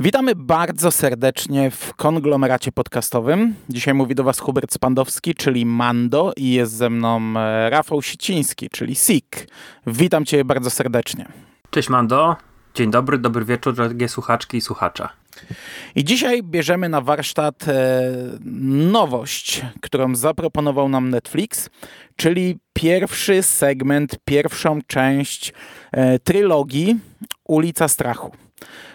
Witamy bardzo serdecznie w konglomeracie podcastowym. Dzisiaj mówi do Was Hubert Spandowski, czyli Mando i jest ze mną e, Rafał Siciński, czyli Sik. Witam Cię bardzo serdecznie. Cześć Mando, dzień dobry, dobry wieczór drogie słuchaczki i słuchacza. I dzisiaj bierzemy na warsztat e, nowość, którą zaproponował nam Netflix, czyli pierwszy segment, pierwszą część e, trylogii Ulica Strachu.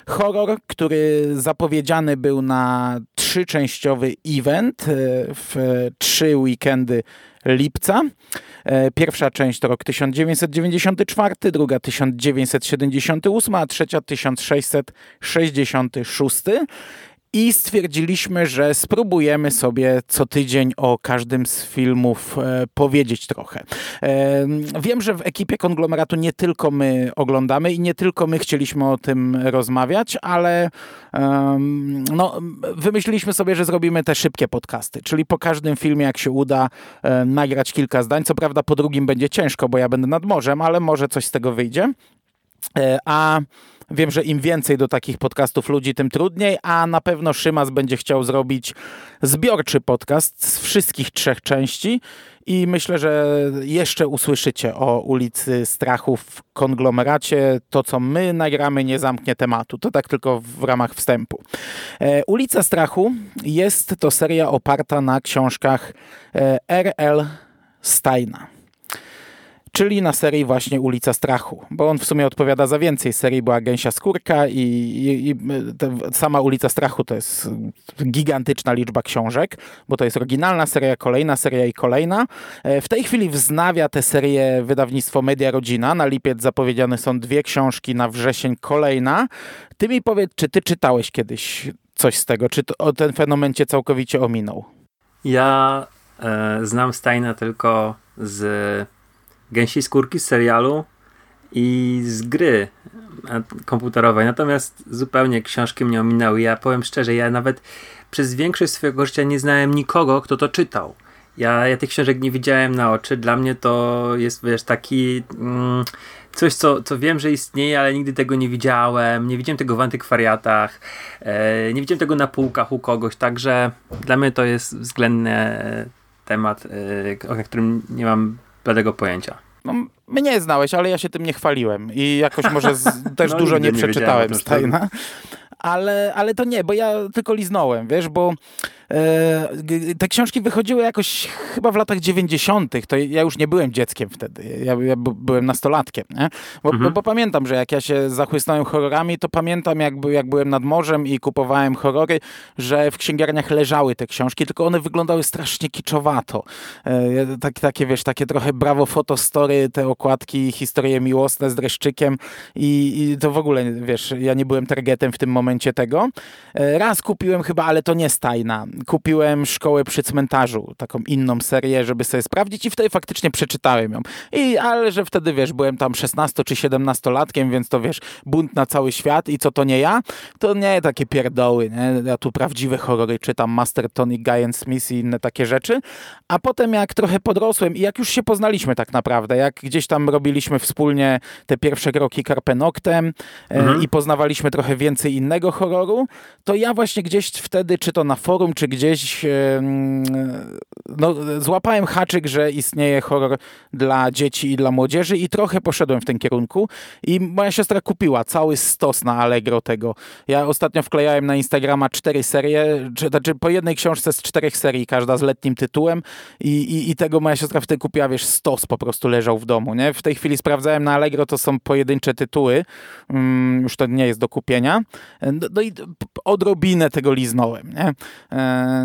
Horror, który zapowiedziany był na trzyczęściowy event e, w trzy weekendy lipca. E, pierwsza część to rok 1994, druga 1978, a trzecia 1666 i stwierdziliśmy, że spróbujemy sobie co tydzień o każdym z filmów e, powiedzieć trochę. E, wiem, że w ekipie konglomeratu nie tylko my oglądamy i nie tylko my chcieliśmy o tym rozmawiać, ale no, wymyśliliśmy sobie, że zrobimy te szybkie podcasty, czyli po każdym filmie, jak się uda, e, nagrać kilka zdań. Co prawda po drugim będzie ciężko, bo ja będę nad morzem, ale może coś z tego wyjdzie. E, a Wiem, że im więcej do takich podcastów ludzi, tym trudniej, a na pewno Szymas będzie chciał zrobić zbiorczy podcast z wszystkich trzech części i myślę, że jeszcze usłyszycie o ulicy Strachu w konglomeracie. To, co my nagramy, nie zamknie tematu. To tak tylko w ramach wstępu. E, Ulica Strachu jest to seria oparta na książkach e, R.L. Steina czyli na serii właśnie Ulica Strachu, bo on w sumie odpowiada za więcej serii, była Gęsia Skórka i, i, i sama Ulica Strachu to jest gigantyczna liczba książek, bo to jest oryginalna seria, kolejna seria i kolejna. E, w tej chwili wznawia tę serię wydawnictwo Media Rodzina, na lipiec zapowiedziane są dwie książki, na wrzesień kolejna. Ty mi powiedz, czy ty czytałeś kiedyś coś z tego, czy to, ten fenomen cię całkowicie ominął? Ja e, znam Steina tylko z gęsiej skórki z serialu i z gry komputerowej. Natomiast zupełnie książki mnie ominęły. Ja powiem szczerze, ja nawet przez większość swojego życia nie znałem nikogo, kto to czytał. Ja, ja tych książek nie widziałem na oczy. Dla mnie to jest, wiesz, taki mm, coś, co, co wiem, że istnieje, ale nigdy tego nie widziałem. Nie widziałem tego w antykwariatach. E, nie widziałem tego na półkach u kogoś. Także dla mnie to jest względny e, temat, e, o którym nie mam bladego pojęcia. No, mnie znałeś, ale ja się tym nie chwaliłem i jakoś może z, też no, dużo nie, nie przeczytałem Steina. Ale, ale to nie, bo ja tylko liznąłem, wiesz, bo te książki wychodziły jakoś chyba w latach 90. To ja już nie byłem dzieckiem wtedy. Ja, ja byłem nastolatkiem. Bo, mhm. bo, bo, pamiętam, że jak ja się zachłysnąłem horrorami, to pamiętam, jak, jak byłem nad morzem i kupowałem horrory, że w księgarniach leżały te książki, tylko one wyglądały strasznie kiczowato. E, tak, takie, wiesz, takie trochę brawo fotostory, te okładki, historie miłosne z dreszczykiem i, i to w ogóle, wiesz, ja nie byłem targetem w tym momencie tego. E, raz kupiłem chyba, ale to nie stajna kupiłem Szkołę przy cmentarzu, taką inną serię, żeby sobie sprawdzić i wtedy faktycznie przeczytałem ją. I, ale że wtedy, wiesz, byłem tam 16 czy 17 latkiem, więc to, wiesz, bunt na cały świat i co to nie ja, to nie takie pierdoły, nie? Ja tu prawdziwe horrory czytam, Master Tony, Guy Smith i inne takie rzeczy, a potem jak trochę podrosłem i jak już się poznaliśmy tak naprawdę, jak gdzieś tam robiliśmy wspólnie te pierwsze kroki Karpenoktem e, mhm. i poznawaliśmy trochę więcej innego horroru, to ja właśnie gdzieś wtedy, czy to na forum, czy gdzieś no, złapałem haczyk, że istnieje horror dla dzieci i dla młodzieży i trochę poszedłem w tym kierunku i moja siostra kupiła cały stos na Allegro tego. Ja ostatnio wklejałem na Instagrama cztery serie, czy, znaczy po jednej książce z czterech serii, każda z letnim tytułem i, i, i tego moja siostra wtedy kupiła, wiesz, stos po prostu leżał w domu, nie? W tej chwili sprawdzałem na Allegro, to są pojedyncze tytuły, um, już to nie jest do kupienia. No, no i odrobinę tego liznąłem, nie?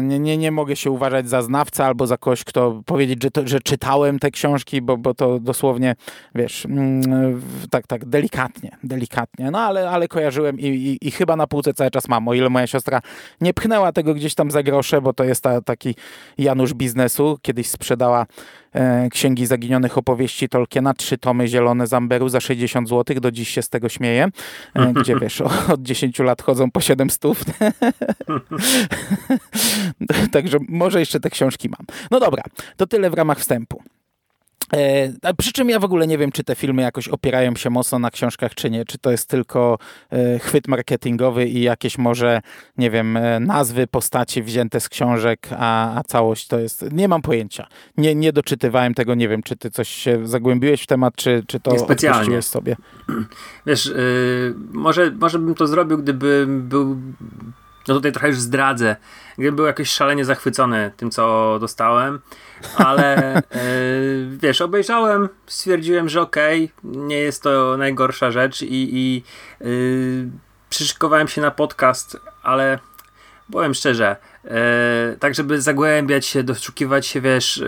Nie, nie, nie mogę się uważać za znawcę albo za kogoś, kto powiedzieć, że, to, że czytałem te książki, bo, bo to dosłownie, wiesz, mm, tak, tak, delikatnie, delikatnie, no ale, ale kojarzyłem i, i, i, chyba na półce cały czas mam, o ile moja siostra nie pchnęła tego gdzieś tam za grosze, bo to jest ta, taki Janusz biznesu, kiedyś sprzedała Księgi Zaginionych Opowieści Tolkiena, trzy tomy zielone z Amberu za 60 zł, do dziś się z tego śmieje, e, gdzie wiesz, od 10 lat chodzą po 7 stów. Także może jeszcze te książki mam. No dobra, to tyle w ramach wstępu. E, przy czym ja w ogóle nie wiem, czy te filmy jakoś opierają się mocno na książkach, czy nie. Czy to jest tylko e, chwyt marketingowy i jakieś może, nie wiem, e, nazwy postaci wzięte z książek, a, a całość to jest... Nie mam pojęcia. Nie, nie doczytywałem tego, nie wiem, czy ty coś się zagłębiłeś w temat, czy, czy to odpuściłeś sobie. Wiesz, yy, może, może bym to zrobił, gdyby był no tutaj trochę już zdradzę, gdybym był jakoś szalenie zachwycony tym, co dostałem, ale yy, wiesz, obejrzałem, stwierdziłem, że okej, okay, nie jest to najgorsza rzecz i, i yy, przyszykowałem się na podcast, ale powiem szczerze, e, tak żeby zagłębiać się, doszukiwać się, wiesz, e,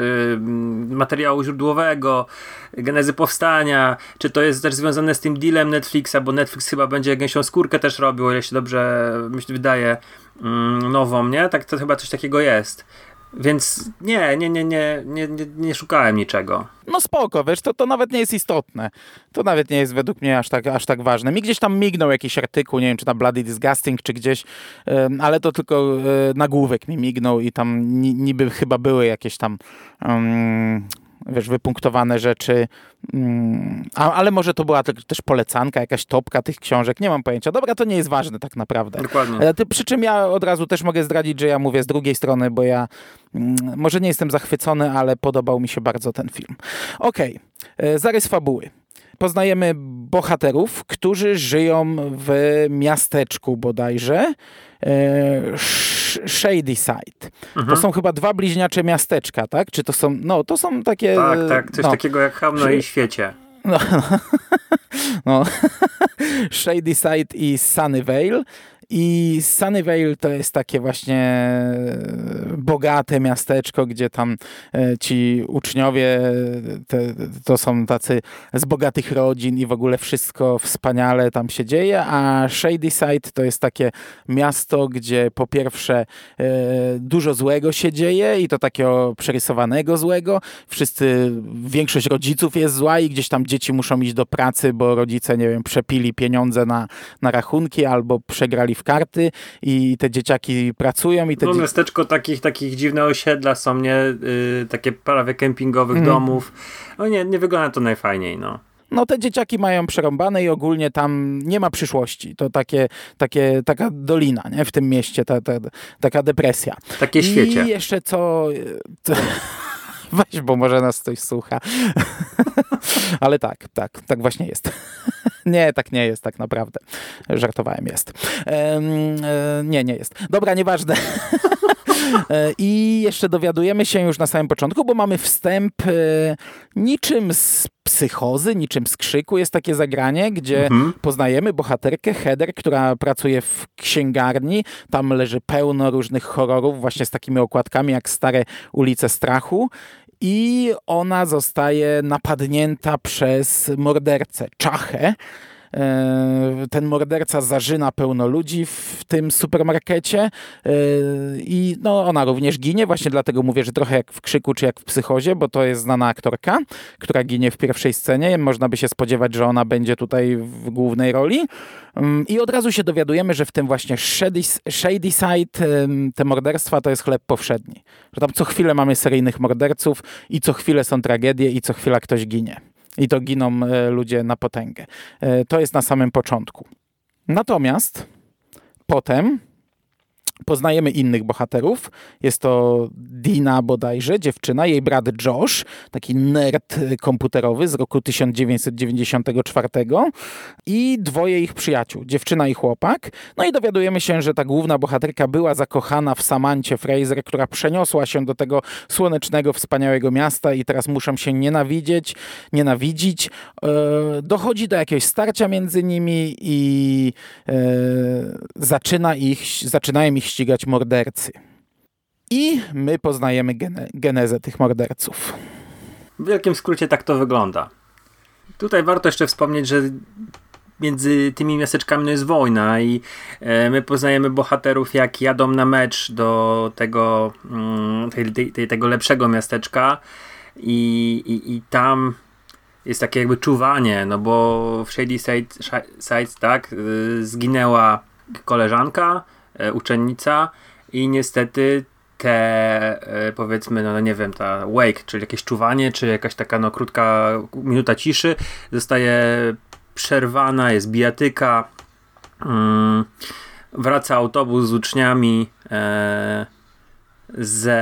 materiału źródłowego, genezy powstania, czy to jest też związane z tym dealem Netflixa, bo Netflix chyba będzie gęsią skórkę też robił, o ile się dobrze myślę, wydaje, mm, nową, nie? Tak, to chyba coś takiego jest. Więc nie, nie, nie, nie, nie, nie, nie szukałem niczego. No spoko, wiesz, to, to nawet nie jest istotne. To nawet nie jest według mnie aż tak, aż tak ważne. Mi gdzieś tam mignął jakiś artykuł, nie wiem, czy na Bloody Disgusting, czy gdzieś, ale to tylko e, nagłówek mi mignął i tam niby chyba były jakieś tam um, wiesz, wypunktowane rzeczy, mm, a, ale może to była też polecanka, jakaś topka tych książek, nie mam pojęcia. Dobra, to nie jest ważne tak naprawdę. Dokładnie. E, przy czym ja od razu też mogę zdradzić, że ja mówię z drugiej strony, bo ja mm, może nie jestem zachwycony, ale podobał mi się bardzo ten film. Okej, okay. E, zarys fabuły poznajemy bohaterów, którzy żyją w miasteczku bodajże. E, Shady Side. Mhm. To są chyba dwa bliźniacze miasteczka, tak? Czy to są, no to są takie... Tak, tak, coś no. takiego jak Hamno i Świecie. No, no. Shady Side i Sunnyvale. I Sunnyvale to jest takie właśnie e, bogate miasteczko, gdzie tam e, ci uczniowie te, to są tacy z bogatych rodzin i w ogóle wszystko wspaniale tam się dzieje, a Shadyside to jest takie miasto, gdzie po pierwsze e, dużo złego się dzieje i to takiego przerysowanego złego. Wszyscy, większość rodziców jest zła i gdzieś tam dzieci muszą iść do pracy, bo rodzice, nie wiem, przepili pieniądze na, na rachunki albo przegrali w karty i te dzieciaki pracują. I te no miasteczko takich, takich dziwne osiedla są, nie? Yy, takie prawie kempingowych mm. domów. No nie, nie wygląda to najfajniej, no no te dzieciaki mają przerąbane i ogólnie tam nie ma przyszłości. To takie, takie, taka dolina nie? w tym mieście, ta, ta, taka depresja. Takie świecie. I jeszcze co... co weź, bo może nas coś słucha. Ale tak, tak, tak właśnie jest. Nie, tak nie jest tak naprawdę. Żartowałem, jest. E, nie, nie jest. Dobra, nieważne. E, I jeszcze dowiadujemy się już na samym początku, bo mamy wstęp e, niczym z psychozy, niczym z krzyku. Jest takie zagranie, gdzie mhm. poznajemy bohaterkę Heather, która pracuje w księgarni. Tam leży pełno różnych horrorów, właśnie z takimi okładkami jak stare ulice strachu i ona zostaje napadnięta przez mordercę, Czachę. E, ten morderca zarzyna pełno ludzi w tym supermarkecie e, i no, ona również ginie, właśnie dlatego mówię, że trochę jak w Krzyku czy jak w Psychozie, bo to jest znana aktorka, która ginie w pierwszej scenie. Można by się spodziewać, że ona będzie tutaj w głównej roli. Mm, I od razu się dowiadujemy, że w tym właśnie Shady, shady Side te morderstwa to jest chleb powszedni. Że tam co chwilę mamy seryjnych morderców i co chwilę są tragedie i co chwila ktoś ginie. I to giną e, ludzie na potęgę. E, to jest na samym początku. Natomiast potem Poznajemy innych bohaterów. Jest to Dina bodajże, dziewczyna, jej brat Josh, taki nerd komputerowy z roku 1994 i dwoje ich przyjaciół, dziewczyna i chłopak. No i dowiadujemy się, że ta główna bohaterka była zakochana w Samancie Fraser, która przeniosła się do tego słonecznego, wspaniałego miasta i teraz muszą się nienawidzieć, nienawidzić. E, dochodzi do jakiegoś starcia między nimi i e, zaczyna ich, zaczynają ich ścigać mordercy. I my poznajemy gene genezę tych morderców. W wielkim skrócie tak to wygląda. Tutaj warto jeszcze wspomnieć, że między tymi miasteczkami jest wojna i e, my poznajemy bohaterów jak jadą na mecz do tego, mm, tej, tej, tego lepszego miasteczka i, i, i tam jest takie jakby czuwanie, no bo w Shady Sides, tak, y, zginęła koleżanka, uczennica i niestety te e, powiedzmy, no nie wiem, ta wake, czyli jakieś czuwanie, czy jakaś taka no krótka minuta ciszy zostaje przerwana, jest bijatyka, mm, wraca autobus z uczniami e, ze,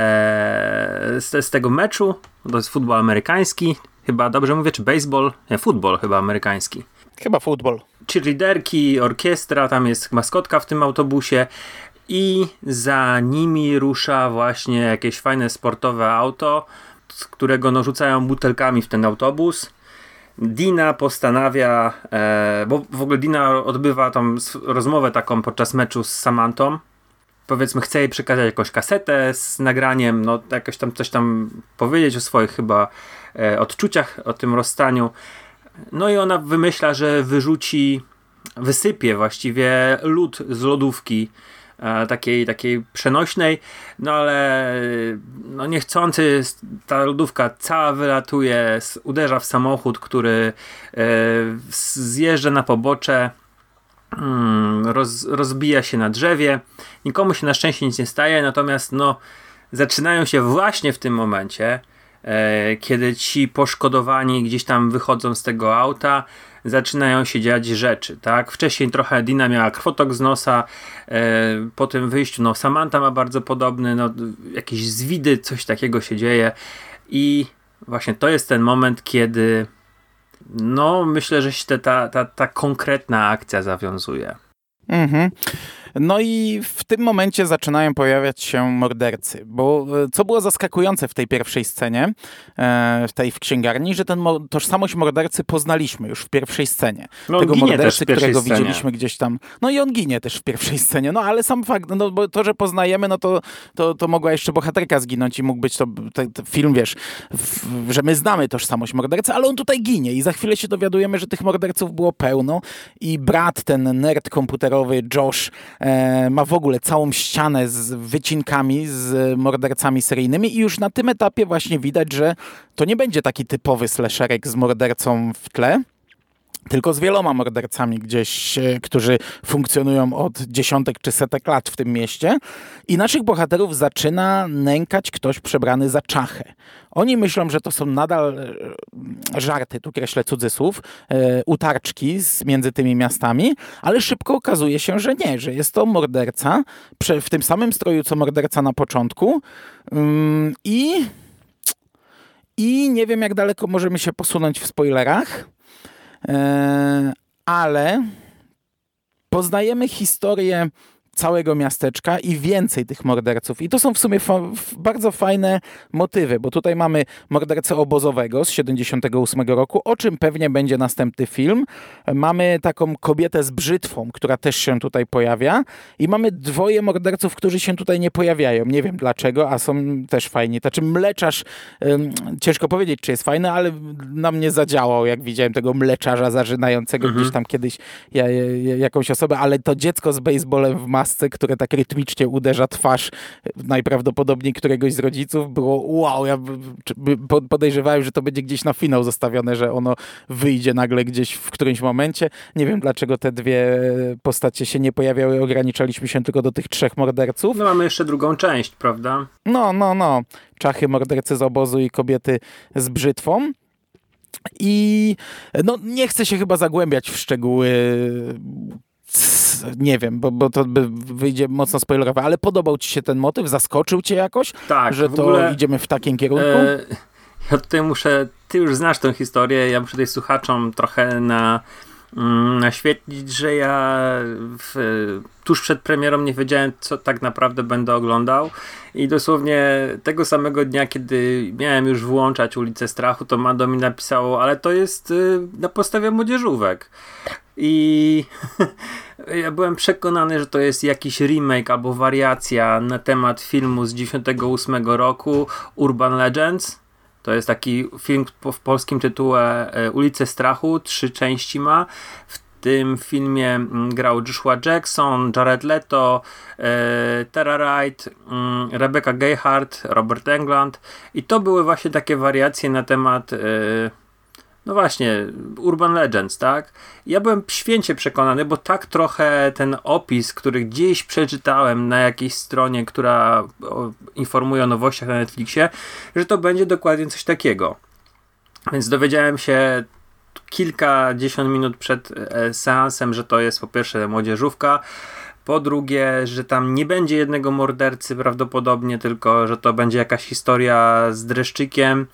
z, z tego meczu, to jest futbol amerykański, chyba dobrze mówię, czy baseball? Nie, futbol chyba amerykański. Chyba futbol. Cheerleaderki, orkiestra, tam jest maskotka w tym autobusie i za nimi rusza właśnie jakieś fajne sportowe auto, z którego no, rzucają butelkami w ten autobus. Dina postanawia, e, bo w ogóle Dina odbywa tą rozmowę taką podczas meczu z Samantą. Powiedzmy, chce jej przekazać jakąś kasetę z nagraniem, no jakoś tam coś tam powiedzieć o swoich chyba e, odczuciach o tym rozstaniu. No i ona wymyśla, że wyrzuci, wysypie właściwie lód z lodówki E, takiej, takiej przenośnej, no ale no niechcący ta lodówka cała wylatuje, uderza w samochód, który e, zjeżdża na pobocze, mm, roz, rozbija się na drzewie. Nikomu się na szczęście nic nie staje, natomiast no zaczynają się właśnie w tym momencie, kiedy ci poszkodowani gdzieś tam wychodzą z tego auta, zaczynają się dziać rzeczy, tak? Wcześniej trochę Dina miała krwotok z nosa, e, po tym wyjściu, no Samantha ma bardzo podobny, no jakieś zwidy, coś takiego się dzieje i właśnie to jest ten moment, kiedy no myślę, że się ta, ta, ta konkretna akcja zawiązuje. Mhm. No i w tym momencie zaczynają pojawiać się mordercy, bo e, co było zaskakujące w tej pierwszej scenie, e, w tej w księgarni, że ten tożsamość mordercy poznaliśmy już w pierwszej scenie. No, Tego mordercy, którego scenie. widzieliśmy gdzieś tam. No i on ginie też w pierwszej scenie, no ale sam fakt, no bo to, że poznajemy, no to, to, to mogła jeszcze bohaterka zginąć i mógł być to, film, wiesz, w, że my znamy tożsamość mordercy, ale on tutaj ginie i za chwilę się dowiadujemy, że tych morderców było pełno i brat, ten nerd komputerowy Josh, E, ma w ogóle całą ścianę z wycinkami, z mordercami seryjnymi i już na tym etapie właśnie widać, że to nie będzie taki typowy slasherek z mordercą w tle, tylko z wieloma mordercami gdzieś, e, którzy funkcjonują od dziesiątek czy setek lat w tym mieście. I naszych bohaterów zaczyna nękać ktoś przebrany za czachę. Oni myślą, że to są nadal e, żarty, tu kreślę cudzysłów, e, utarczki z, między tymi miastami, ale szybko okazuje się, że nie, że jest to morderca w tym samym stroju, co morderca na początku. Mm, I, I nie wiem, jak daleko możemy się posunąć w spoilerach ale poznajemy historię całego miasteczka i więcej tych morderców. I to są w sumie fa bardzo fajne motywy, bo tutaj mamy mordercę obozowego z 78 roku, o czym pewnie będzie następny film. Mamy taką kobietę z brzytwą, która też się tutaj pojawia i mamy dwoje morderców, którzy się tutaj nie pojawiają. Nie wiem dlaczego, a są też fajni. Znaczy mleczarz, ym, ciężko powiedzieć, czy jest fajny, ale na mnie zadziałał, jak widziałem tego mleczarza zażynającego mhm. gdzieś tam kiedyś ja, ja, jakąś osobę, ale to dziecko z baseballem w masce które tak rytmicznie uderza twarz najprawdopodobniej któregoś z rodziców, było wow, ja podejrzewałem, że to będzie gdzieś na finał zostawione, że ono wyjdzie nagle gdzieś w którymś momencie. Nie wiem, dlaczego te dwie postacie się nie pojawiały, ograniczaliśmy się tylko do tych trzech morderców. No mamy jeszcze drugą część, prawda? No, no, no. Czachy, mordercy z obozu i kobiety z brzytwą. I no, nie chcę się chyba zagłębiać w szczegóły nie wiem, bo, bo to by wyjdzie mocno spoilerowe, ale podobał ci się ten motyw? Zaskoczył cię jakoś? Tak. Że to ogóle, idziemy w takim kierunku? E, ja tutaj muszę, ty już znasz tę historię, ja muszę tutaj słuchaczom trochę na mm, naświetlić, że ja w, tuż przed premierą nie wiedziałem, co tak naprawdę będę oglądał i dosłownie tego samego dnia, kiedy miałem już włączać Ulicę Strachu, to Mando mi napisało, ale to jest y, na podstawie młodzieżówek. I ja byłem przekonany, że to jest jakiś remake albo wariacja na temat filmu z 98 roku Urban Legends. To jest taki film w polskim tytule e, Ulice Strachu, trzy części ma. W tym filmie mm, grał Joshua Jackson, Jared Leto, e, Tara Wright, mm, Rebecca Gayhart, Robert Englund i to były właśnie takie wariacje na temat e, no właśnie, Urban Legends, tak? Ja byłem święcie przekonany, bo tak trochę ten opis, który gdzieś przeczytałem na jakiejś stronie, która informuje o nowościach na Netflixie, że to będzie dokładnie coś takiego. Więc dowiedziałem się kilkadziesiąt minut przed e, seansem, że to jest po pierwsze młodzieżówka, po drugie, że tam nie będzie jednego mordercy prawdopodobnie, tylko że to będzie jakaś historia z dreszczykiem.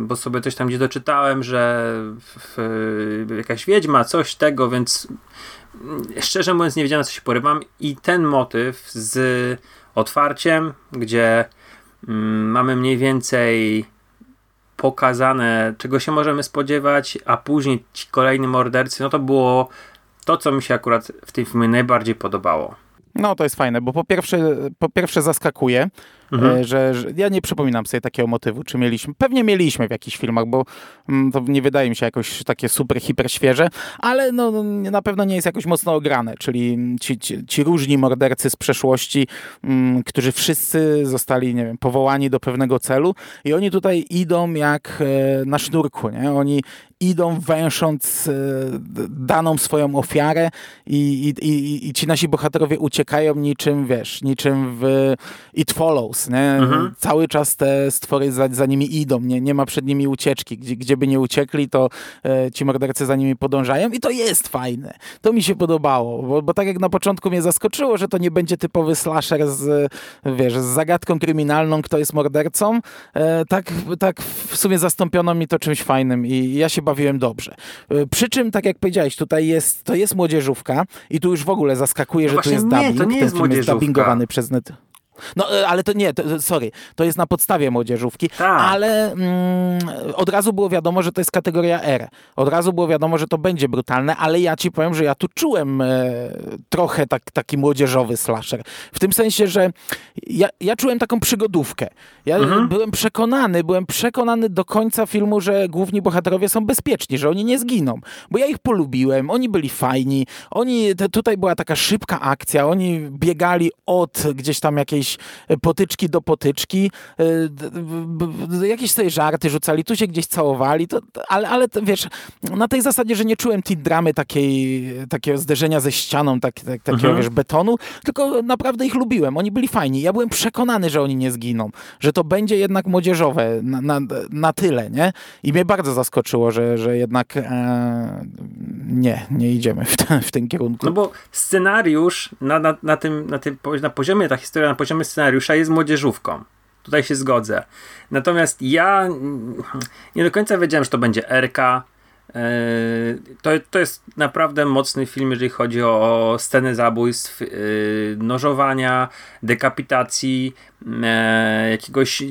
Bo sobie coś tam gdzie doczytałem, że jakaś wiedźma, coś tego, więc mm, szczerze mówiąc nie wiedziałem co się porywam i ten motyw z otwarciem, gdzie um, mamy mniej więcej pokazane, czego się możemy spodziewać, a później ci kolejni mordercy, no to było to, co mi się akurat w tym filmie najbardziej podobało. No to jest fajne, bo po pierwsze, po pierwsze zaskakuje, mhm. E, że, że, ja nie przypominam sobie takiego motywu, czy mieliśmy. Pewnie mieliśmy w jakichś filmach, bo mm, to nie wydaje mi się jakoś takie super, hiper świeże, ale no, no na pewno nie jest jakoś mocno ograne, czyli ci, ci, ci różni mordercy z przeszłości, mm, którzy wszyscy zostali, nie wiem, powołani do pewnego celu i oni tutaj idą jak e, na sznurku, nie? Oni idą węsząc e, daną swoją ofiarę i, i, i, i ci nasi bohaterowie uciekają niczym, wiesz, niczym w It Follows, nie? Mhm. Cały czas te stwory za, za, nimi idą, nie? nie ma przed nimi ucieczki. Gdzie, gdzie by nie uciekli, to e, ci mordercy za nimi podążają i to jest fajne. To mi się podobało, bo, bo tak jak na początku mnie zaskoczyło, że to nie będzie typowy slasher z, wiesz, z zagadką kryminalną, kto jest mordercą, e, tak, tak w sumie zastąpiono mi to czymś fajnym i ja się bawiłem dobrze. E, przy czym, tak jak powiedziałeś, tutaj jest, to jest młodzieżówka i tu już w ogóle zaskakuje, no że to jest nie, dubbing. To nie jest Ten film jest dubbingowany przez net. No, e, ale to nie, to, sorry, to jest na podstawie młodzieżówki, tak. ale mm, od razu było wiadomo, że to jest kategoria R. Od razu było wiadomo, że to będzie brutalne, ale ja ci powiem, że ja tu czułem e, trochę tak, taki młodzieżowy slasher. W tym sensie, że ja, ja czułem taką przygodówkę. Ja mhm. byłem przekonany, byłem przekonany do końca filmu, że główni bohaterowie są bezpieczni, że oni nie zginą, bo ja ich polubiłem, oni byli fajni, oni, tutaj była taka szybka akcja, oni biegali od gdzieś tam jakiejś jakieś e, potyczki do potyczki, e, jakieś sobie żarty rzucali, tu się gdzieś całowali, to, ale, ale wiesz, na tej zasadzie, że nie czułem tej dramy takiej, takiego zderzenia ze ścianą, tak, tak, takiego mhm. wiesz, betonu, tylko naprawdę ich lubiłem, oni byli fajni. Ja byłem przekonany, że oni nie zginą, że to będzie jednak młodzieżowe na, na, na tyle, nie? I mnie bardzo zaskoczyło, że, że jednak e, nie, nie idziemy w, ten, w tym kierunku. No bo scenariusz na, na, na, tym, na tym na poziomie, ta historia na poziomie scenariusza jest młodzieżówką. Tutaj się zgodzę. Natomiast ja nie do końca wiedziałem, że to będzie RK. E, to, to jest naprawdę mocny film, jeżeli chodzi o sceny zabójstw, e, nożowania, dekapitacji, e, jakiegoś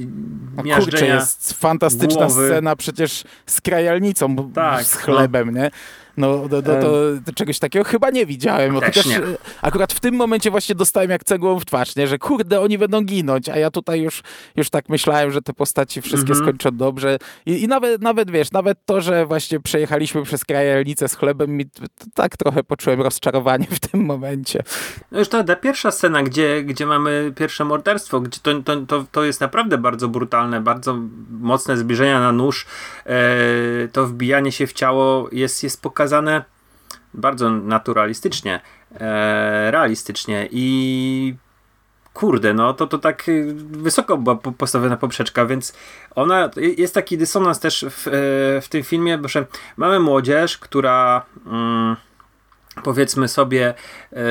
miażdżenia Kurczę, jest fantastyczna głowy. scena przecież z krajalnicą, tak, z chlebem, no. nie? No, do, do, do, czegoś takiego chyba nie widziałem. Chociaż nie. akurat w tym momencie właśnie dostałem jak cegłą w twarz, nie? że kurde, oni będą ginąć, a ja tutaj już, już tak myślałem, że te postaci wszystkie -hmm. skończą dobrze. I, I, nawet, nawet wiesz, nawet to, że właśnie przejechaliśmy przez krajelnicę z chlebem, mi tak trochę poczułem rozczarowanie w tym momencie. No już ta, ta pierwsza scena, gdzie, gdzie mamy pierwsze morderstwo, gdzie to, to, to, to jest naprawdę bardzo brutalne, bardzo mocne zbliżenia na nóż, e, to wbijanie się w ciało jest, jest pokazane pokazane bardzo naturalistycznie, e, realistycznie i kurde, no to, to tak wysoko była postawiona poprzeczka, więc ona, jest taki dysonans też w, e, w tym filmie, że mamy młodzież, która mm, powiedzmy sobie e,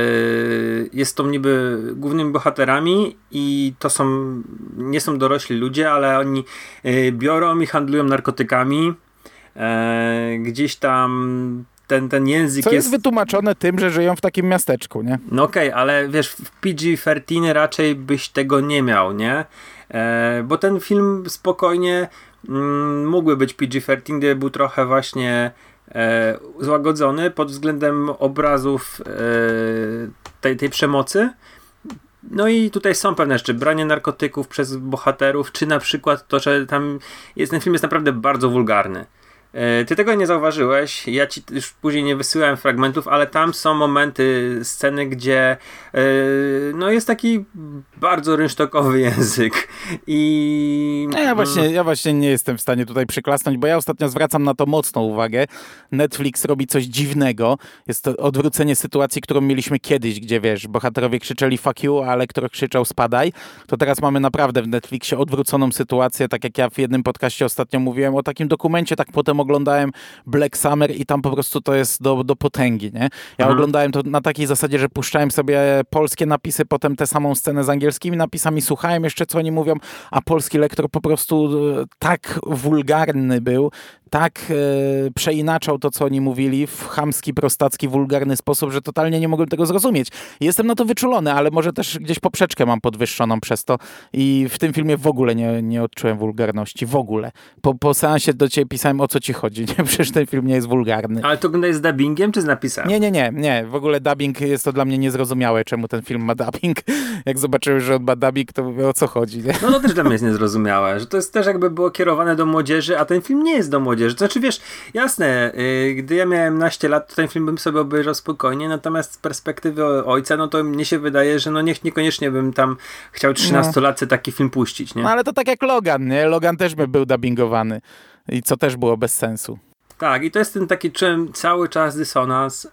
jest to niby głównymi bohaterami i to są, nie są dorośli ludzie, ale oni biorą i handlują narkotykami, E, gdzieś tam ten, ten język Co jest... jest wytłumaczone tym, że żyją w takim miasteczku, nie? No okej, okay, ale wiesz, w PG-13 raczej byś tego nie miał, nie? E, bo ten film spokojnie mm, mógłby być PG-13, gdyby był trochę właśnie e, złagodzony pod względem obrazów e, tej, tej przemocy. No i tutaj są pewne rzeczy, branie narkotyków przez bohaterów, czy na przykład to, że tam jest, ten film jest naprawdę bardzo wulgarny. E, ty tego nie zauważyłeś, ja ci już później nie wysyłałem fragmentów, ale tam są momenty, sceny, gdzie yy, no jest taki bardzo rynsztokowy język i... Ja właśnie, ja właśnie nie jestem w stanie tutaj przyklasnąć, bo ja ostatnio zwracam na to mocną uwagę. Netflix robi coś dziwnego. Jest to odwrócenie sytuacji, którą mieliśmy kiedyś, gdzie wiesz, bohaterowie krzyczeli fuck you, a lektor krzyczał spadaj. To teraz mamy naprawdę w Netflixie odwróconą sytuację, tak jak ja w jednym podcaście ostatnio mówiłem o takim dokumencie, tak potem oglądałem Black Summer i tam po prostu to jest do, do potęgi, nie? Ja mhm. oglądałem to na takiej zasadzie, że puszczałem sobie polskie napisy, potem tę samą scenę z angielskimi napisami, słuchałem jeszcze, co oni mówią, a polski lektor po prostu e, tak wulgarny był, tak e, przeinaczał to, co oni mówili w chamski, prostacki, wulgarny sposób, że totalnie nie mogłem tego zrozumieć. Jestem na to wyczulony, ale może też gdzieś poprzeczkę mam podwyższoną przez to i w tym filmie w ogóle nie, nie odczułem wulgarności. W ogóle. Po, po seansie do ciebie pisałem, o co ci chodzi. Nie? Przecież ten film nie jest wulgarny. Ale to oglądałeś z dubbingiem czy z napisami? Nie, nie, nie, nie. W ogóle dubbing jest to dla mnie niezrozumiałe, czemu ten film ma dubbing. Jak zobaczyłem, że on ma dubbing, to mówię, o co chodzi. Nie? No to też dla mnie jest niezrozumiałe, że to jest też jakby było kierowane do młodzieży, a ten film nie jest do młodzieży. To znaczy, wiesz, jasne, yy, gdy ja miałem naście lat, to ten film bym sobie obejrzał spokojnie, natomiast z perspektywy ojca, no to mnie się wydaje, że no niech niekoniecznie bym tam chciał 13-latce no. taki film puścić, nie? No ale to tak jak Logan, nie? Logan też by był dubbingowany i co też było bez sensu. Tak, i to jest ten taki czym cały czas dysonans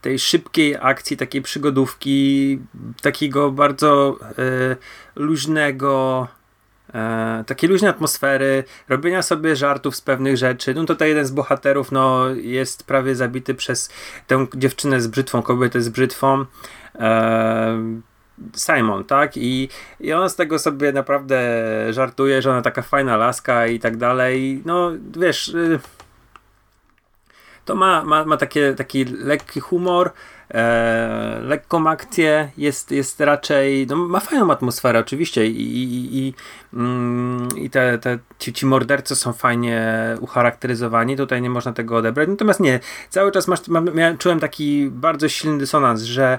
tej szybkiej akcji, takiej przygodówki, takiego bardzo e, luźnego, e, takiej luźnej atmosfery, robienia sobie żartów z pewnych rzeczy. No tutaj jeden z bohaterów no, jest prawie zabity przez tę dziewczynę z brzytwą, kobietę z brzytwą. E, Simon, tak? I, I ona z tego sobie naprawdę żartuje, że ona taka fajna laska i tak dalej. No, wiesz... Y to ma, ma, ma takie, taki lekki humor, e, lekką akcję, jest, jest raczej, no, ma fajną atmosferę oczywiście i, i, i, mm, i te, te, ci, ci mordercy są fajnie ucharakteryzowani, tutaj nie można tego odebrać, natomiast nie, cały czas masz, ma, miałem, czułem taki bardzo silny dysonans, że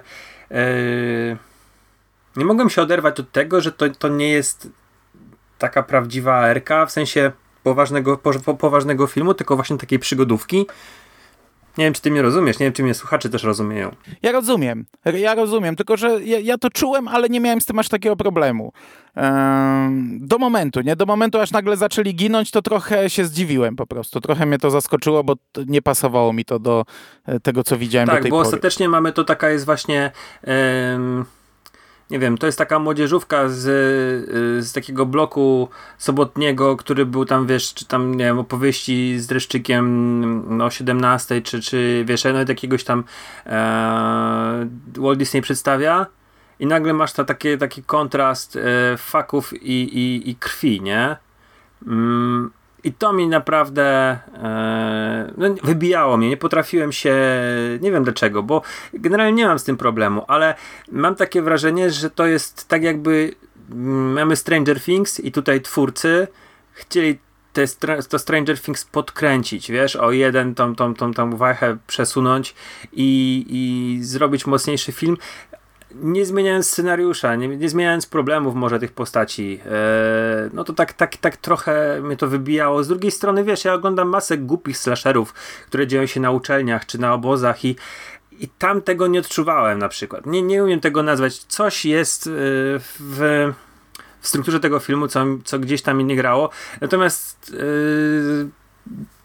e, nie mogłem się oderwać od tego, że to, to nie jest taka prawdziwa RK, w sensie poważnego, po, poważnego filmu, tylko właśnie takiej przygodówki, nie wiem, czy ty mnie rozumiesz, nie wiem, czy mnie słuchacze też rozumieją. Ja rozumiem, ja rozumiem, tylko że ja, ja to czułem, ale nie miałem z tym aż takiego problemu. Ehm, do momentu, nie? Do momentu, aż nagle zaczęli ginąć, to trochę się zdziwiłem po prostu. Trochę mnie to zaskoczyło, bo nie pasowało mi to do e, tego, co widziałem tak, do tej pory. Tak, bo ostatecznie mamy to taka jest właśnie nie wiem, to jest taka młodzieżówka z, y, z takiego bloku sobotniego, który był tam, wiesz, czy tam, nie wiem, opowieści z dreszczykiem no, o 17, czy, czy wiesz, no jakiegoś tam e, Walt Disney przedstawia i nagle masz to takie, taki kontrast e, faków i, i, i krwi, nie? Mm, i to mi naprawdę e, no, wybijało mnie. Nie potrafiłem się, nie wiem dlaczego, bo generalnie nie mam z tym problemu, ale mam takie wrażenie, że to jest tak jakby mm, mamy Stranger Things i tutaj twórcy chcieli te, to Stranger Things podkręcić, wiesz, o jeden tą, tą, tą, tą wajchę przesunąć i, i zrobić mocniejszy film nie zmieniając scenariusza, nie, nie, zmieniając problemów może tych postaci, e, no to tak, tak, tak trochę mnie to wybijało. Z drugiej strony, wiesz, ja oglądam masę głupich slasherów, które dzieją się na uczelniach czy na obozach i, i tam tego nie odczuwałem na przykład. Nie, nie umiem tego nazwać. Coś jest e, w, w strukturze tego filmu, co, co gdzieś tam mi nie grało. Natomiast e,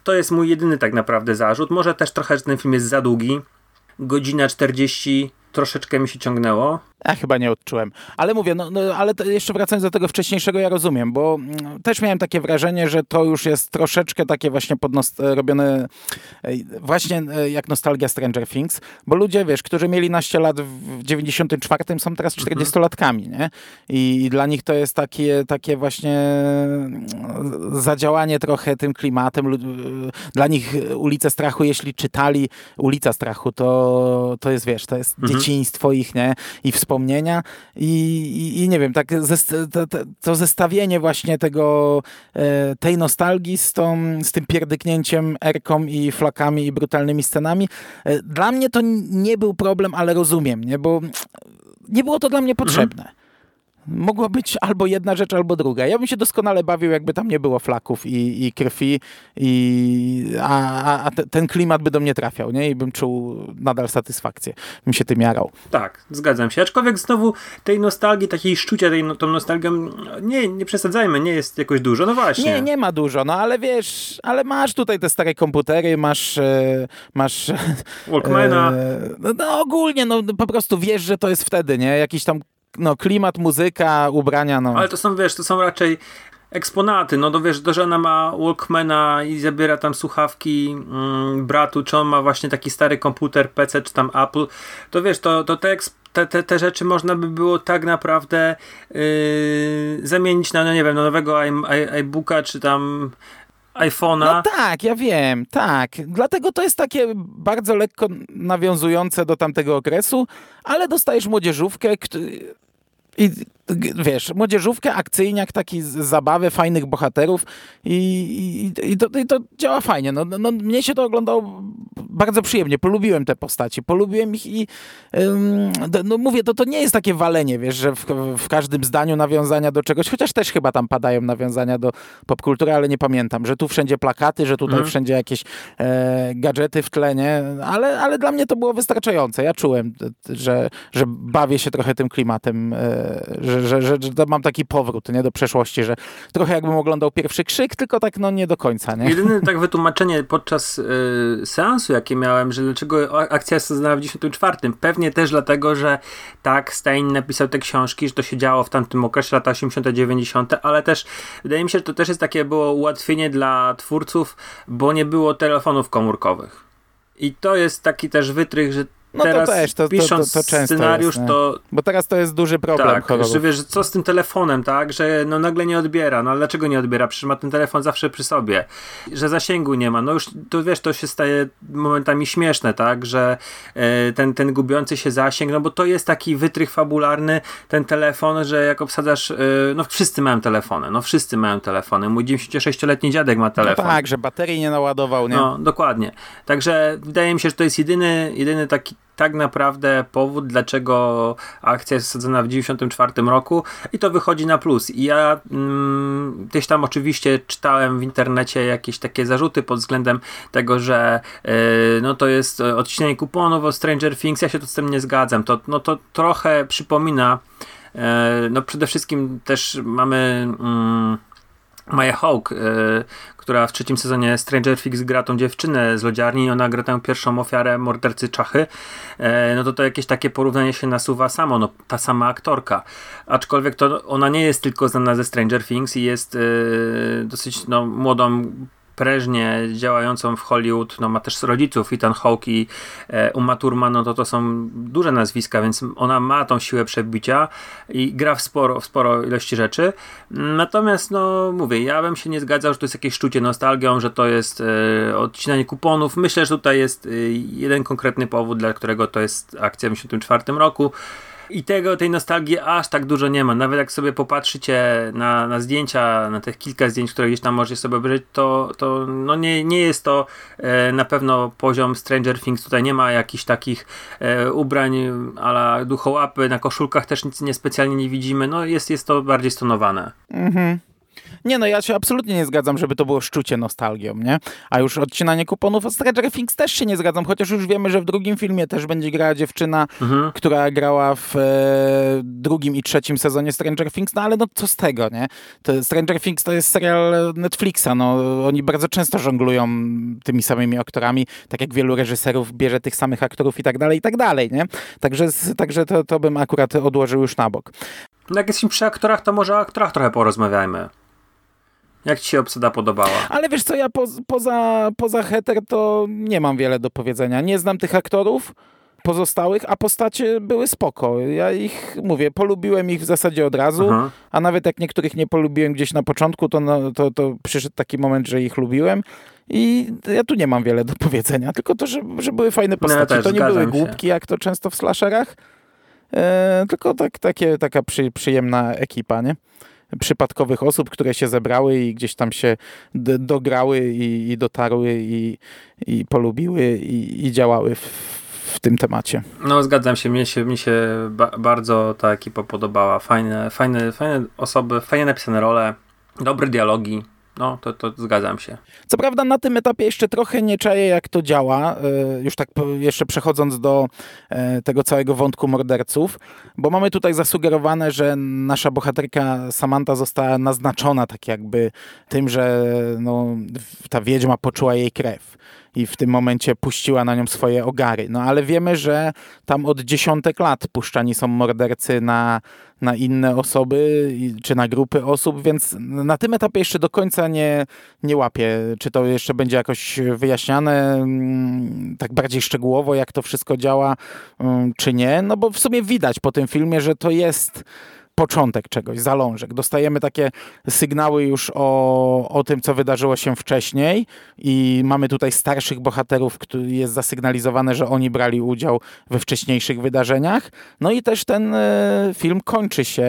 to jest mój jedyny tak naprawdę zarzut. Może też trochę, że ten film jest za długi. Godzina 40 troszeczkę mi się ciągnęło. Ja chyba nie odczułem. Ale mówię, no, no ale jeszcze wracając do tego wcześniejszego, ja rozumiem, bo mm, też miałem takie wrażenie, że to już jest troszeczkę takie właśnie podnos robione właśnie e, jak nostalgia Stranger Things, bo ludzie, wiesz, którzy mieli naście lat w 94 są teraz 40-latkami, mhm. nie? I dla nich to jest takie, takie właśnie zadziałanie trochę tym klimatem. Dla nich Ulice Strachu, jeśli czytali Ulica Strachu, to, to jest, wiesz, to jest mhm. dzieciństwo ich, nie? I wspomnienia i, i, i nie wiem, tak to, to, zestawienie właśnie tego, e, tej nostalgii z, tą, z tym pierdyknięciem erką i flakami i brutalnymi scenami, e, dla mnie to nie był problem, ale rozumiem, nie? Bo nie było to dla mnie potrzebne. Mhm. Mogła być albo jedna rzecz, albo druga. Ja bym się doskonale bawił, jakby tam nie było flaków i, i krwi, i, a, a ten klimat by do mnie trafiał, nie? I bym czuł nadal satysfakcję. Bym się tym jarał. Tak, zgadzam się. Aczkolwiek znowu tej nostalgii, takiej szczucia tej, tą nostalgią, nie, nie przesadzajmy, nie jest jakoś dużo, no właśnie. Nie, nie ma dużo, no ale wiesz, ale masz tutaj te stare komputery, masz e, masz... Walkmana. E, no, no ogólnie, no po prostu wiesz, że to jest wtedy, nie? Jakiś tam no, klimat, muzyka, ubrania, no. Ale to są, wiesz, to są raczej eksponaty, no to wiesz, to, że ona ma Walkmana i zabiera tam słuchawki mm, bratu, czy on ma właśnie taki stary komputer, PC, czy tam Apple, to wiesz, to, to te, te, te, te rzeczy można by było tak naprawdę yy, zamienić na, no nie wiem, na nowego iBooka, czy tam iPhone'a. No tak, ja wiem, tak. Dlatego to jest takie bardzo lekko nawiązujące do tamtego okresu, ale dostajesz młodzieżówkę, i wiesz, młodzieżówkę, akcyjniak, taki z zabawy, fajnych bohaterów i, i, i, to, i to działa fajnie. No, no, mnie się to oglądało bardzo przyjemnie. Polubiłem te postaci, polubiłem ich i ym, no mówię, to, to nie jest takie walenie, wiesz, że w, w, każdym zdaniu nawiązania do czegoś, chociaż też chyba tam padają nawiązania do popkultury, ale nie pamiętam, że tu wszędzie plakaty, że tutaj mhm. wszędzie jakieś e, gadżety w tlenie, ale, ale dla mnie to było wystarczające. Ja czułem, że, że bawię się trochę tym klimatem, e, że, że, że, że mam taki powrót nie, do przeszłości, że trochę jakbym oglądał pierwszy krzyk, tylko tak no nie do końca. Nie? Jedyne tak wytłumaczenie podczas y, seansu, jak jakie miałem, że dlaczego akcja zaznała w 94. Pewnie też dlatego, że tak, Stein napisał te książki, że to się działo w tamtym okresie, lata 80., 90., ale też wydaje mi się, że to też jest takie było ułatwienie dla twórców, bo nie było telefonów komórkowych. I to jest taki też wytrych, że no teraz to też, to, pisząc to, to, to scenariusz, jest, to... Bo teraz to jest duży problem Tak, horrorów. że wiesz, co z tym telefonem, tak? Że no nagle nie odbiera. No dlaczego nie odbiera? Przecież ma ten telefon zawsze przy sobie. Że zasięgu nie ma. No już, to wiesz, to się staje momentami śmieszne, tak? Że e, ten, ten gubiący się zasięg, no bo to jest taki wytrych fabularny, ten telefon, że jak obsadzasz, e, no wszyscy mają telefony, no wszyscy mają telefony. Mój 96-letni dziadek ma telefon. No tak, że baterii nie naładował, nie? No, dokładnie. Także wydaje mi się, że to jest jedyny, jedyny taki tak naprawdę powód, dlaczego akcja jest wsadzona w 1994 roku i to wychodzi na plus. I ja mm, gdzieś tam oczywiście czytałem w internecie jakieś takie zarzuty pod względem tego, że yy, no to jest odcinanie kuponów o Stranger Things. Ja się to z tym nie zgadzam. To, no to trochę przypomina yy, no przede wszystkim też mamy mm, Maya Hawk, y, która w trzecim sezonie Stranger Things gra tą dziewczynę z lodziarni i ona gra tę pierwszą ofiarę mordercy Czachy, e, no to to jakieś takie porównanie się nasuwa samo, no ta sama aktorka. Aczkolwiek to ona nie jest tylko znana ze Stranger Things i jest e, dosyć no, młodą prężnie działającą w Hollywood, no ma też rodziców, Ethan Hawke i e, Uma Thurman, no to to są duże nazwiska, więc ona ma tą siłę przebicia i gra w sporo, w sporo ilości rzeczy. Natomiast, no mówię, ja bym się nie zgadzał, że to jest jakieś szczucie nostalgią, że to jest e, odcinanie kuponów. Myślę, że tutaj jest e, jeden konkretny powód, dla którego to jest akcja w 1974 roku. I tego, tej nostalgii aż tak dużo nie ma. Nawet jak sobie popatrzycie na, na zdjęcia, na tych kilka zdjęć, które gdzieś tam możecie sobie obejrzeć, to, to no nie, nie jest to e, na pewno poziom Stranger Things. Tutaj nie ma jakichś takich e, ubrań ala duchołapy. Na koszulkach też nic niespecjalnie nie widzimy. No jest, jest to bardziej stonowane. Mhm. Nie no, ja się absolutnie nie zgadzam, żeby to było szczucie nostalgią, nie? A już odcinanie kuponów od Stranger Things też się nie zgadzam, chociaż już wiemy, że w drugim filmie też będzie grała dziewczyna, mhm. która grała w e, drugim i trzecim sezonie Stranger Things, no ale no co z tego, nie? To Stranger Things to jest serial Netflixa, no oni bardzo często żonglują tymi samymi aktorami, tak jak wielu reżyserów bierze tych samych aktorów i tak dalej, i tak dalej, nie? Także, także to, to bym akurat odłożył już na bok. No jak jesteśmy przy aktorach, to może o aktorach trochę porozmawiajmy. Jak ci się obsada podobała? Ale wiesz co, ja po, poza, poza Heter to nie mam wiele do powiedzenia. Nie znam tych aktorów pozostałych, a postacie były spoko. Ja ich, mówię, polubiłem ich w zasadzie od razu, Aha. a nawet jak niektórych nie polubiłem gdzieś na początku, to, no, to, to przyszedł taki moment, że ich lubiłem. I ja tu nie mam wiele do powiedzenia, tylko to, że, że były fajne no postacie. No, to nie były się. głupki, jak to często w slasherach, e, tylko tak, takie, taka przy, przyjemna ekipa, nie? Przypadkowych osób, które się zebrały i gdzieś tam się dograły i, i dotarły i, i polubiły i, i działały w, w tym temacie. No zgadzam się, mnie się, mi się ba bardzo ta ekipa podobała. Fajne, fajne, fajne osoby, fajnie napisane role, dobre dialogi. No, to, to zgadzam się. Co prawda na tym etapie jeszcze trochę nie czaję, jak to działa, e, już tak jeszcze przechodząc do e, tego całego wątku morderców, bo mamy tutaj zasugerowane, że nasza bohaterka Samantha została naznaczona tak jakby tym, że no, ta wiedźma poczuła jej krew i w tym momencie puściła na nią swoje ogary. No ale wiemy, że tam od dziesiątek lat puszczani są mordercy na, na inne osoby czy na grupy osób, więc na tym etapie jeszcze do końca nie, nie łapię, czy to jeszcze będzie jakoś wyjaśniane mm, tak bardziej szczegółowo, jak to wszystko działa, mm, czy nie. No bo w sumie widać po tym filmie, że to jest początek czegoś, zalążek. Dostajemy takie sygnały już o, o tym, co wydarzyło się wcześniej i mamy tutaj starszych bohaterów, jest zasygnalizowane, że oni brali udział we wcześniejszych wydarzeniach. No i też ten e, film kończy się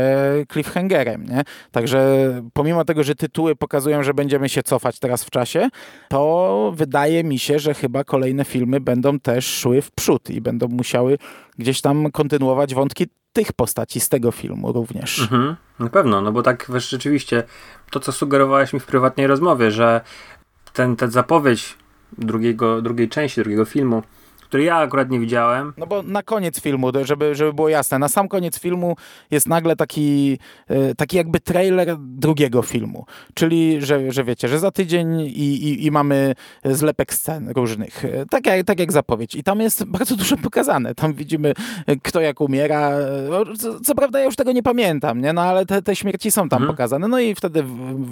cliffhangerem, nie? Także pomimo tego, że tytuły pokazują, że będziemy się cofać teraz w czasie, to wydaje mi się, że chyba kolejne filmy będą też szły w przód i będą musiały gdzieś tam kontynuować wątki tych postaci z tego filmu również. Mhm, na pewno, no bo tak wiesz, rzeczywiście to, co sugerowałeś mi w prywatnej rozmowie, że ten, ten zapowiedź drugiego, drugiej części, drugiego filmu który ja akurat nie widziałem. No bo na koniec filmu, żeby, żeby było jasne, na sam koniec filmu jest nagle taki, e, taki jakby trailer drugiego filmu. Czyli, że, że wiecie, że za tydzień i, i, i mamy zlepek scen różnych. E, tak jak, tak jak zapowiedź. I tam jest bardzo dużo pokazane. Tam widzimy, e, kto jak umiera. Co, co prawda ja już tego nie pamiętam, nie? No ale te, te śmierci są tam hmm. pokazane. No i wtedy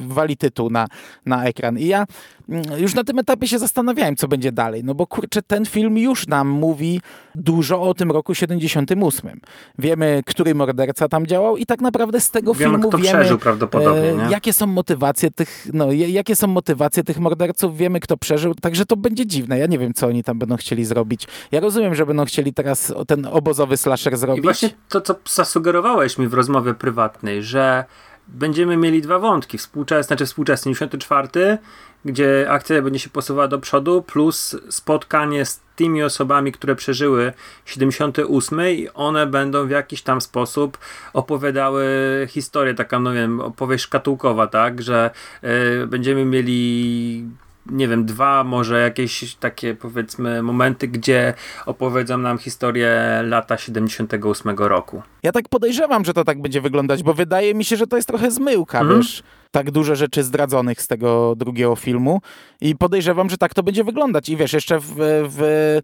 wali tytuł na, na ekran. I ja mm, już na tym etapie się zastanawiałem, co będzie dalej. No bo kurczę, ten film już nam mówi dużo o tym roku 78. Wiemy, który morderca tam działał i tak naprawdę z tego wiemy, filmu kto wiemy, prawdopodobnie, e, jakie są motywacje tych, no, jakie są motywacje tych morderców, wiemy, kto przeżył, także to będzie dziwne. Ja nie wiem, co oni tam będą chcieli zrobić. Ja rozumiem, że będą chcieli teraz ten obozowy slasher zrobić. I właśnie to, co zasugerowałeś mi w rozmowie prywatnej, że będziemy mieli dwa wątki. Współczesny, znaczy współczesny 94 gdzie akcja będzie się posuwała do przodu, plus spotkanie z tymi osobami, które przeżyły 78 i one będą w jakiś tam sposób opowiadały historię, taka, no wiem, opowieść szkatułkowa, tak, że y, będziemy mieli nie wiem, dwa może jakieś takie powiedzmy momenty, gdzie opowiedzą nam historię lata 78 roku. Ja tak podejrzewam, że to tak będzie wyglądać, bo wydaje mi się, że to jest trochę zmyłka, mm. wiesz tak dużo rzeczy zdradzonych z tego drugiego filmu i podejrzewam, że tak to będzie wyglądać. I wiesz, jeszcze w, w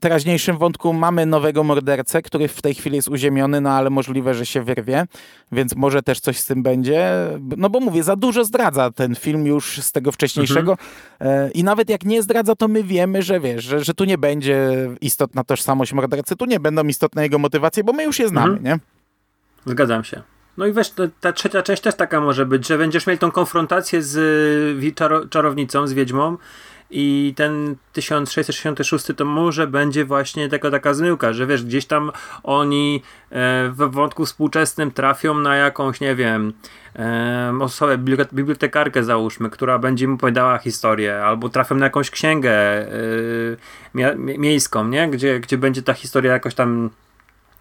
teraźniejszym wątku mamy nowego mordercę, który w tej chwili jest uziemiony, no ale możliwe, że się wyrwie, więc może też coś z tym będzie. No bo mówię, za dużo zdradza ten film już z tego wcześniejszego mhm. i nawet jak nie zdradza, to my wiemy, że wiesz, że, że tu nie będzie istotna tożsamość mordercy, tu nie będą istotne jego motywacje, bo my już je znamy, mhm. nie? Zgadzam się. No i wiesz, ta trzecia część też taka może być, że będziesz miał tą konfrontację z y, czaro czarownicą, z wiedźmą i ten 1666 to może będzie właśnie taka, taka zmyłka, że wiesz, gdzieś tam oni e, we wątku współczesnym trafią na jakąś, nie wiem, e, osobę, bibliotekarkę załóżmy, która będzie im opowiadała historię, albo trafią na jakąś księgę e, miejską, nie? Gdzie, gdzie będzie ta historia jakoś tam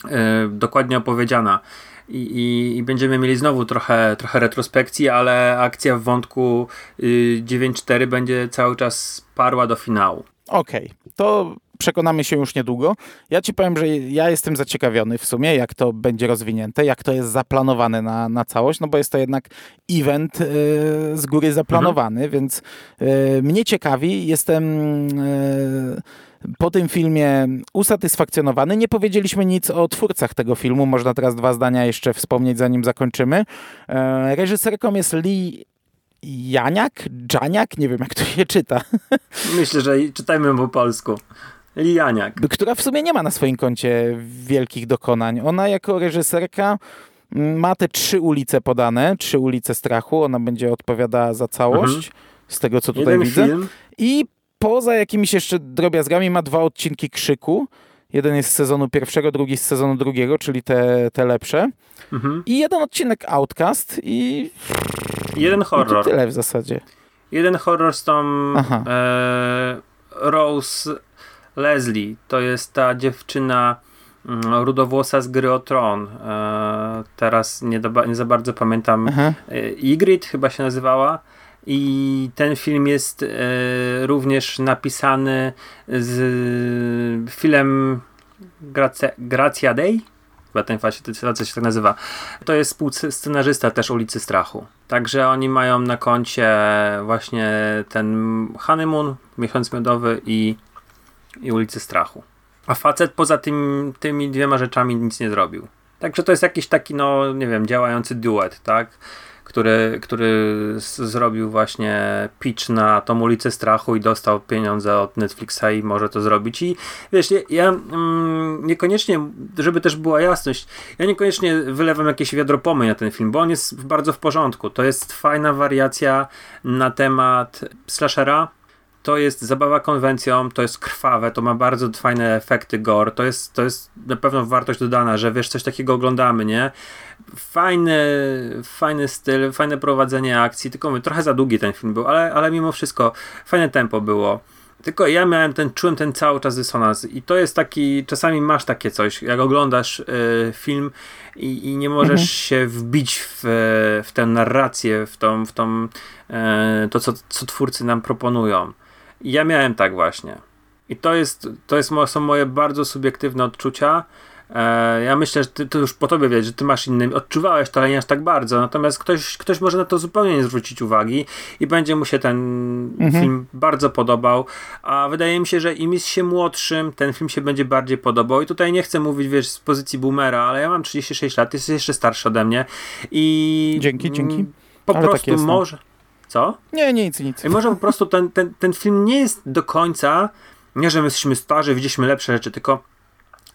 e, dokładnie opowiedziana i, i, i, będziemy mieli znowu trochę, trochę retrospekcji, ale akcja w wątku y, 9.4 będzie cały czas parła do finału. Okej, okay. to przekonamy się już niedługo. Ja ci powiem, że ja jestem zaciekawiony w sumie, jak to będzie rozwinięte, jak to jest zaplanowane na, na całość, no bo jest to jednak event y, z góry zaplanowany, mhm. więc y, mnie ciekawi. Jestem y, po tym filmie usatysfakcjonowany. Nie powiedzieliśmy nic o twórcach tego filmu. Można teraz dwa zdania jeszcze wspomnieć, zanim zakończymy. E, reżyserką jest Lee Janiak? Janiak? Nie wiem, jak to się czyta. Myślę, że czytajmy po polsku. Janiak. Która w sumie nie ma na swoim koncie wielkich dokonań. Ona jako reżyserka mm, ma te trzy ulice podane, trzy ulice strachu. Ona będzie odpowiadała za całość, mhm. z tego co tutaj Jeden widzę. Film. I poza jakimiś jeszcze drobiazgami ma dwa odcinki Krzyku. Jeden jest z sezonu pierwszego, drugi z sezonu drugiego, czyli te, te lepsze. Mhm. I jeden odcinek Outcast i... Jeden horror. No tyle w zasadzie. Jeden horror z tą e, Rose Leslie, to jest ta dziewczyna mm, rudowłosa z gry o Tron. E, teraz nie, do, nie za bardzo pamiętam. Aha. Ygritte chyba się nazywała. I ten film jest e, również napisany z filmem Gracia, Gracia Day? Chyba ten facet się tak nazywa. To jest współscenarzysta też Ulicy Strachu. Także oni mają na koncie właśnie ten honeymoon, miesiąc miodowy i, i Ulicy Strachu. A facet poza tym, tymi dwiema rzeczami nic nie zrobił. Także to jest jakiś taki, no nie wiem, działający duet, tak? Który, który zrobił właśnie pitch na tą ulicę strachu i dostał pieniądze od Netflixa i może to zrobić. I wiesz, ja, ja mm, niekoniecznie, żeby też była jasność, ja niekoniecznie wylewam jakieś wiadro pomyj na ten film, bo on jest bardzo w porządku. To jest fajna wariacja na temat slashera, to jest zabawa konwencją, to jest krwawe, to ma bardzo fajne efekty gore, to jest, to jest na pewno wartość dodana, że wiesz, coś takiego oglądamy, nie? Fajny, fajny styl, fajne prowadzenie akcji, tylko mówię, trochę za długi ten film był, ale, ale mimo wszystko fajne tempo było. Tylko ja miałem ten, czułem ten cały czas dysonans i to jest taki, czasami masz takie coś, jak oglądasz y, film i, i, nie możesz mhm. się wbić w, w tę narrację, w, tą, w tą, y, to, co, co twórcy nam proponują. I ja miałem tak właśnie. I to jest, to jest, są moje bardzo subiektywne odczucia. E, ja myślę, że ty, to już po tobie wiedzieć, że ty masz inny, odczuwałeś to, aż tak bardzo. Natomiast ktoś, ktoś może na to zupełnie nie zwrócić uwagi i będzie mu się ten mhm. film bardzo podobał. A wydaje mi się, że im jest się młodszym, ten film się będzie bardziej podobał. I tutaj nie chcę mówić, wiesz, z pozycji boomera, ale ja mam 36 lat, jesteś jeszcze starszy ode mnie. I. Dzięki, dzięki. Po ale prostu tak jest, no. Co? Nie, nic, nic. I może po prostu ten, ten, ten film nie jest do końca, nie, że my jesteśmy starzy, widzieliśmy lepsze rzeczy, tylko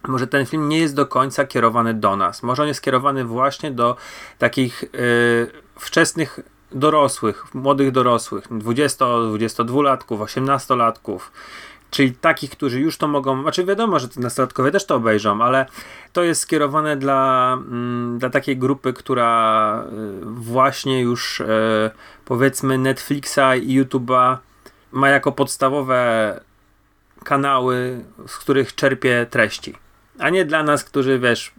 może ten film nie jest do końca kierowany do nas. Może on jest kierowany właśnie do takich yy, wczesnych dorosłych, młodych dorosłych, 20-22-latków, 18-latków, czyli takich, którzy już to mogą, znaczy wiadomo, że nastolatkowie też to obejrzą, ale to jest skierowane dla, mm, dla takiej grupy, która y, właśnie już y, powiedzmy Netflixa i YouTube'a ma jako podstawowe kanały, z których czerpie treści. A nie dla nas, którzy wiesz,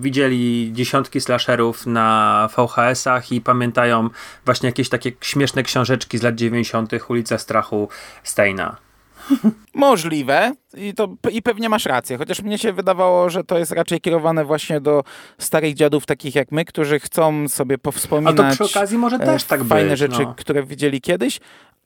widzieli dziesiątki slasherów na VHS-ach i pamiętają właśnie jakieś takie śmieszne książeczki z lat 90. Ulica Strachu Steina. Możliwe. I, to, i pewnie masz rację, chociaż mnie się wydawało, że to jest raczej kierowane właśnie do starych dziadów takich jak my, którzy chcą sobie powspominać A to przy okazji może też tak fajne być, rzeczy, no. które widzieli kiedyś,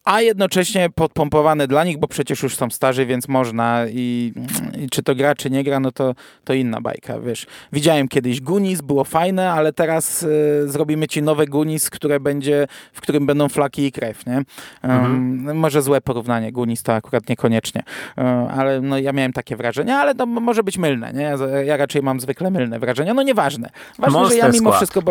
a jednocześnie podpompowany dla nich, bo przecież już są starzy, więc można i, i, czy to gra, czy nie gra, no to, to inna bajka, wiesz. Widziałem kiedyś Gunis, było fajne, ale teraz y, zrobimy ci nowe Gunis, które będzie, w którym będą flaki i krew, nie? Um, mhm. Może złe porównanie, Gunis to akurat niekoniecznie, um, ale no ja miałem takie wrażenie, ale to może być mylne, nie? Ja, ja raczej mam zwykle mylne wrażenia, no nieważne. Ważne, Monster że ja mimo skład. wszystko,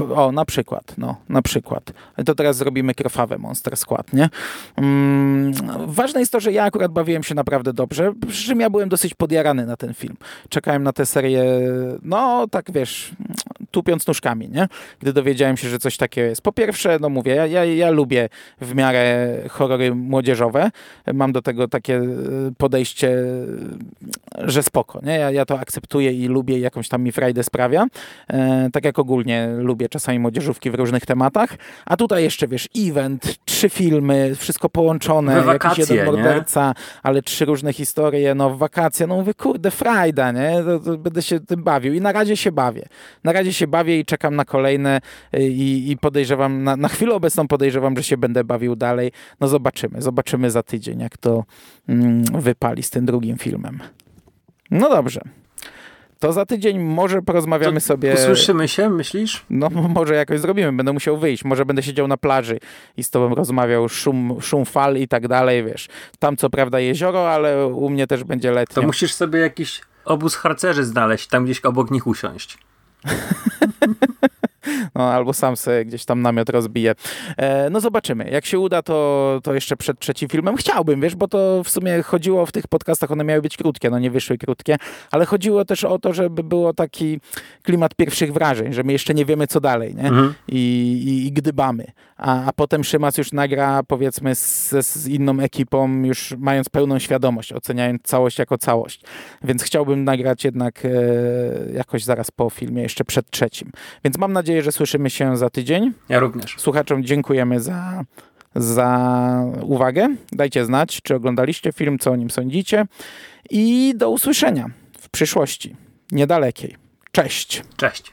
o, na przykład, no, na przykład. To teraz zrobimy krwawe Monster Skład, nie? Mm, ważne jest to, że ja akurat bawiłem się naprawdę dobrze, przy czym ja byłem dosyć podjarany na ten film. Czekałem na tę serię, no tak wiesz, tupiąc nóżkami, nie? Gdy dowiedziałem się, że coś takiego jest. Po pierwsze, no mówię, ja, ja, ja lubię w miarę horrory młodzieżowe. Mam do tego takie e, podejście, że spoko, nie? Ja, ja to akceptuję i lubię i jakąś tam mi frajdę sprawia. E, tak jak ogólnie lubię czasami młodzieżówki w różnych tematach. A tutaj jeszcze, wiesz, event, trzy filmy, wszystko połączone, wakacje, jakiś jeden morderca, nie? ale trzy różne historie, no wakacje, no mówię, kurde, frajda, nie? To, to będę się tym bawił i na razie się bawię. Na razie się bawię i czekam na kolejne y, i, i podejrzewam, na, na chwilę obecną podejrzewam, że się będę bawił dalej. No zobaczymy, zobaczymy za tydzień, jak to mm, wypali z tym drugim filmem. No dobrze. To za tydzień może porozmawiamy to sobie. Usłyszymy się, myślisz? No, może jakoś zrobimy. Będę musiał wyjść. Może będę siedział na plaży i z tobą rozmawiał, szum, szum fal i tak dalej, wiesz. Tam co prawda jezioro, ale u mnie też będzie letnio. To musisz sobie jakiś obóz harcerzy znaleźć, tam gdzieś obok nich usiąść. No, albo sam sobie gdzieś tam namiot rozbije. E, no zobaczymy. Jak się uda, to, to jeszcze przed trzecim filmem chciałbym, wiesz, bo to w sumie chodziło w tych podcastach, one miały być krótkie, no nie wyszły krótkie, ale chodziło też o to, żeby było taki klimat pierwszych wrażeń, że my jeszcze nie wiemy, co dalej, nie? Mhm. I, i, I gdybamy. A, a potem Szymas już nagra powiedzmy z, z inną ekipą, już mając pełną świadomość, oceniając całość jako całość. Więc chciałbym nagrać jednak e, jakoś zaraz po filmie, jeszcze przed trzecim. Więc mam nadzieję, że słyszymy się za tydzień. Ja również. Słuchaczom dziękujemy za, za uwagę. Dajcie znać, czy oglądaliście film, co o nim sądzicie. I do usłyszenia w przyszłości, niedalekiej. Cześć. Cześć.